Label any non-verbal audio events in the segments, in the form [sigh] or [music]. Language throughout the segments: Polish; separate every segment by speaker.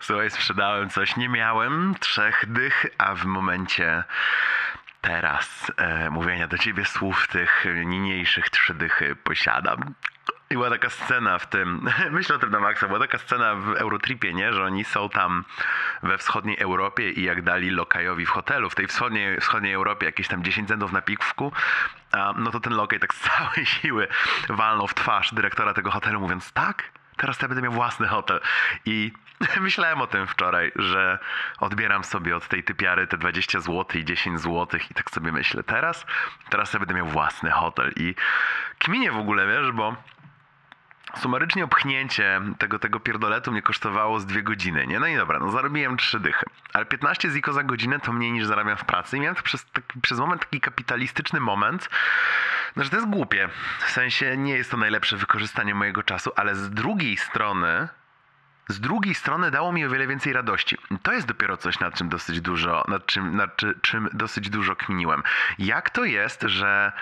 Speaker 1: Słuchaj, sprzedałem coś, nie miałem trzech dych, a w momencie teraz e, mówienia do ciebie słów tych niniejszych trzy dychy posiadam. I była taka scena w tym, [laughs] myślę o tym na maksa, była taka scena w Eurotripie, nie? że oni są tam we wschodniej Europie i jak dali lokajowi w hotelu, w tej wschodniej, wschodniej Europie jakieś tam 10 centów na piwku, no to ten lokaj tak z całej siły walnął w twarz dyrektora tego hotelu mówiąc tak, teraz ja będę miał własny hotel. I [laughs] myślałem o tym wczoraj, że odbieram sobie od tej typiary te 20 zł i 10 zł i tak sobie myślę, teraz, teraz ja będę miał własny hotel. I kminie w ogóle, wiesz, bo sumarycznie opchnięcie tego, tego pierdoletu mnie kosztowało z dwie godziny, nie? No i dobra, no zarobiłem trzy dychy. Ale 15 ziko za godzinę to mniej niż zarabiam w pracy. I miałem przez, taki, przez moment taki kapitalistyczny moment, no że to jest głupie. W sensie nie jest to najlepsze wykorzystanie mojego czasu, ale z drugiej strony z drugiej strony dało mi o wiele więcej radości. To jest dopiero coś, nad czym dosyć dużo, nad czym, nad czy, czym dosyć dużo kminiłem. Jak to jest, że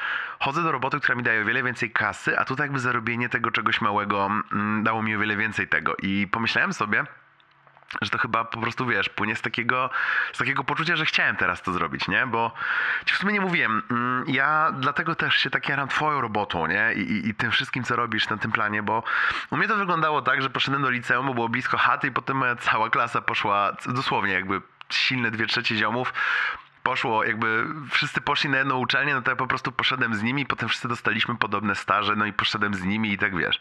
Speaker 1: chodzę do roboty, która mi daje o wiele więcej kasy, a tutaj jakby zarobienie tego czegoś małego mm, dało mi o wiele więcej tego. I pomyślałem sobie, że to chyba po prostu, wiesz, płynie z takiego, z takiego poczucia, że chciałem teraz to zrobić, nie? Bo ci w sumie nie mówiłem, mm, ja dlatego też się tak jaram twoją robotą, nie? I, i, I tym wszystkim, co robisz na tym planie, bo u mnie to wyglądało tak, że poszedłem do liceum, bo było blisko chaty i potem moja cała klasa poszła, dosłownie jakby silne dwie trzecie ziomów, poszło, jakby wszyscy poszli na jedną uczelnię, no to ja po prostu poszedłem z nimi, potem wszyscy dostaliśmy podobne staże, no i poszedłem z nimi i tak wiesz.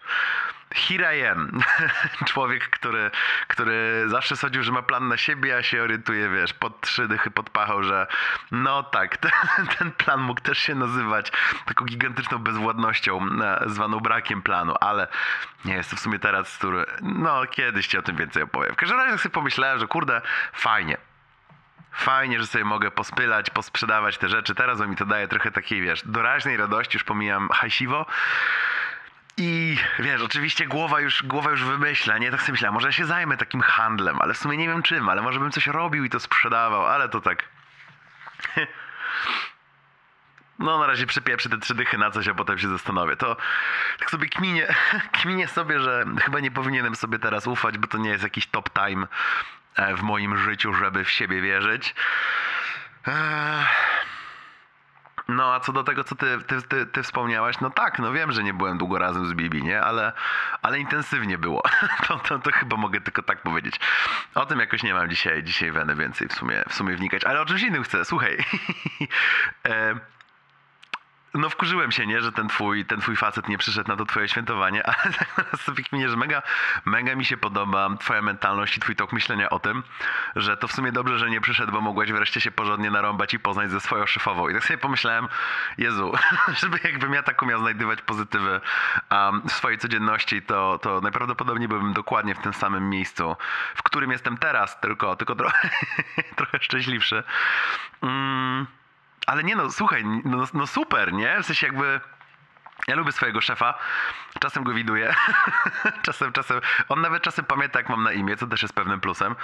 Speaker 1: Here I am. [laughs] Człowiek, który, który zawsze sądził, że ma plan na siebie, a się orientuje, wiesz, pod trzy dychy podpachał, że no tak, [laughs] ten, ten plan mógł też się nazywać taką gigantyczną bezwładnością, e, zwaną brakiem planu, ale nie jest to w sumie teraz, który, no kiedyś ci o tym więcej opowiem. W każdym razie sobie pomyślałem, że kurde, fajnie, fajnie, że sobie mogę pospylać, posprzedawać te rzeczy. Teraz mi to daje trochę takiej, wiesz, doraźnej radości, już pomijam hajsiwo. I wiesz, oczywiście głowa już, głowa już wymyśla, nie? Tak sobie myślałem, może ja się zajmę takim handlem, ale w sumie nie wiem czym, ale może bym coś robił i to sprzedawał, ale to tak... [laughs] No na razie przypieprzę te trzy dychy na coś, a potem się zastanowię. To tak sobie kminię, [laughs] kminię sobie, że chyba nie powinienem sobie teraz ufać, bo to nie jest jakiś top time w moim życiu, żeby w siebie wierzyć. Eee... No a co do tego, co ty, ty, ty, ty, wspomniałaś, no tak, no wiem, że nie byłem długo razem z Bibi, nie? Ale, ale intensywnie było. [laughs] To, to, to chyba mogę tylko tak powiedzieć. O tym jakoś nie mam dzisiaj, dzisiaj weny więcej w sumie, w sumie wnikać. Ale o czymś innym chcę, słuchaj. [laughs] e no wkurzyłem się, nie, że ten twój, ten twój facet nie przyszedł na to twoje świętowanie, [laughs] ale tak sobie kminie, że mega, mega mi się podoba twoja mentalność i twój tok myślenia o tym, że to w sumie dobrze, że nie przyszedł, bo mogłeś wreszcie się porządnie narąbać i poznać ze swoją szefową. I tak sobie pomyślałem, Jezu, [laughs] żeby jakbym ja taką miał znajdywać pozytywy um, w swojej codzienności, to, to najprawdopodobniej byłbym dokładnie w tym samym miejscu, w którym jestem teraz, tylko, tylko trochę, [laughs] trochę szczęśliwszy. Mm ale nie no, słuchaj, no, no super, nie? W sensie jakby... Ja lubię swojego szefa, czasem go widuję, [laughs] czasem, czasem, on nawet czasem pamięta jak mam na imię, co też jest pewnym plusem,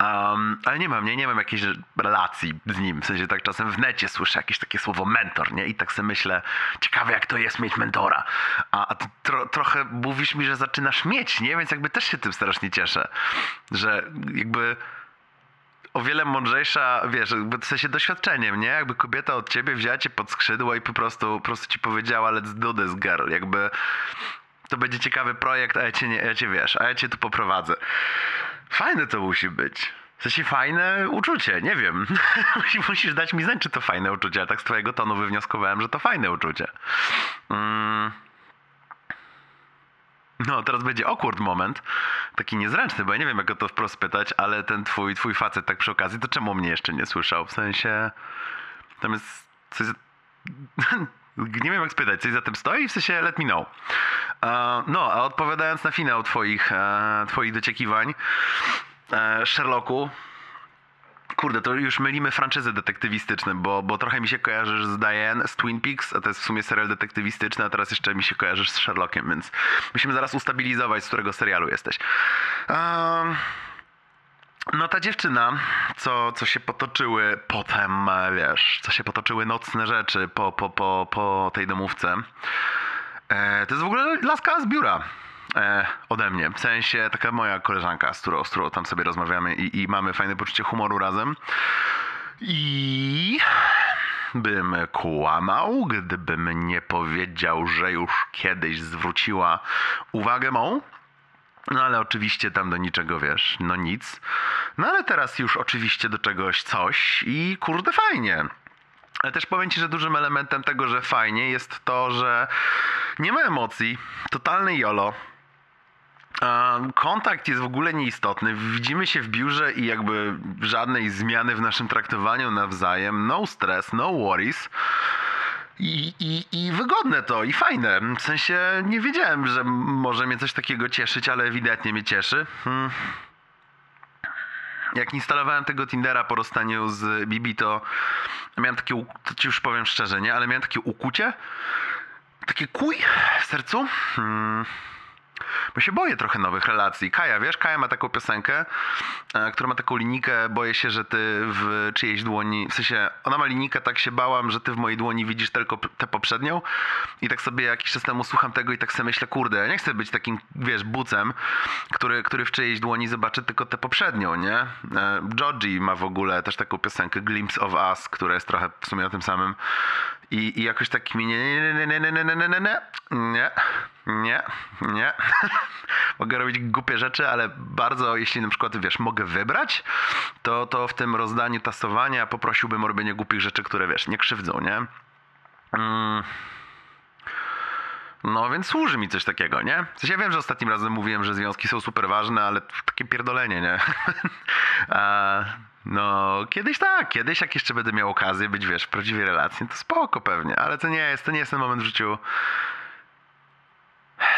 Speaker 1: um, ale nie mam, nie, nie mam jakiejś relacji z nim, w sensie tak czasem w necie słyszę jakieś takie słowo mentor, nie, i tak sobie myślę, ciekawe jak to jest mieć mentora, a, a tro, trochę mówisz mi, że zaczynasz mieć, nie, więc jakby też się tym strasznie cieszę, że jakby o wiele mądrzejsza, wiesz, w sensie doświadczeniem, nie? Jakby kobieta od ciebie wzięła cię pod skrzydło i po prostu, po prostu ci powiedziała let's do this girl, jakby to będzie ciekawy projekt, a ja cię, nie, ja cię wiesz, a ja cię tu poprowadzę. Fajne to musi być. W sensie fajne uczucie, nie wiem. [laughs] Musisz dać mi znać, czy to fajne uczucie, a tak z twojego tonu wywnioskowałem, że to fajne uczucie. Mm. No, teraz będzie awkward moment, taki niezręczny, bo ja nie wiem, jak go to wprost pytać, ale ten twój, twój facet tak przy okazji, to czemu mnie jeszcze nie słyszał? W sensie, tam jest coś... [laughs] nie wiem, jak spytać, coś za tym stoi? W sensie, let me know. Uh, no, a odpowiadając na finał twoich, uh, twoich dociekiwań, uh, Sherlocku, kurde, to już mylimy franczyzy detektywistyczne, bo, bo trochę mi się kojarzysz z Diane, z Twin Peaks, a to jest w sumie serial detektywistyczny, a teraz jeszcze mi się kojarzysz z Sherlockiem, więc musimy zaraz ustabilizować, z którego serialu jesteś. Um, no ta dziewczyna, co, co się potoczyły potem, wiesz, co się potoczyły nocne rzeczy po, po, po, po tej domówce, e, to jest w ogóle laska z biura. E, ode mnie. W sensie taka moja koleżanka, z którą, z którą tam sobie rozmawiamy i, i mamy fajne poczucie humoru razem. I bym kłamał, gdybym nie powiedział, że już kiedyś zwróciła uwagę mą. No ale oczywiście tam do niczego wiesz, no nic. No ale teraz już oczywiście do czegoś coś i kurde fajnie. Ale też powiem ci, że dużym elementem tego, że fajnie jest to, że nie ma emocji, totalny jolo. Kontakt jest w ogóle nieistotny. Widzimy się w biurze i jakby żadnej zmiany w naszym traktowaniu nawzajem. No stress, no worries. I, i, I wygodne to, i fajne. W sensie nie wiedziałem, że może mnie coś takiego cieszyć, ale ewidentnie mnie cieszy. Hmm. Jak instalowałem tego Tindera po rozstaniu z Bibi, to miałem takie, to ci już powiem szczerze, nie? Ale miałem takie ukucie, takie kuj w sercu. Hmm. Bo się boję trochę nowych relacji. Kaja, wiesz, Kaja ma taką piosenkę, e, która ma taką linijkę, boję się, że ty w czyjejś dłoni, w sensie, ona ma linijkę, tak się bałam, że ty w mojej dłoni widzisz tylko tę poprzednią i tak sobie jakiś czas temu słucham tego i tak sobie myślę, kurde, ja nie chcę być takim, wiesz, bucem, który, który w czyjejś dłoni zobaczy tylko tę poprzednią, nie? E, Georgie ma w ogóle też taką piosenkę Glimpse of Us, która jest trochę w sumie o tym samym i, i jakoś tak mi nie, nie, nie, nie, nie, nie, nie, nie, nie, nie, nie, mogę robić głupie rzeczy, ale bardzo, jeśli na przykład, wiesz, mogę wybrać, to, to w tym rozdaniu tasowania poprosiłbym o robienie głupich rzeczy, które, wiesz, nie krzywdzą, nie? Mm. No więc służy mi coś takiego, nie? W sensie ja wiem, że ostatnim razem mówiłem, że związki są super ważne, ale takie pierdolenie, nie? A, no, kiedyś tak, kiedyś jak jeszcze będę miał okazję być, wiesz, w prawdziwej relacji, to spoko pewnie, ale to nie jest, to nie jest ten moment w życiu,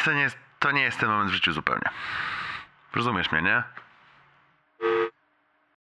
Speaker 1: to nie jest, to nie jest ten moment w życiu zupełnie. Rozumiesz mnie, nie?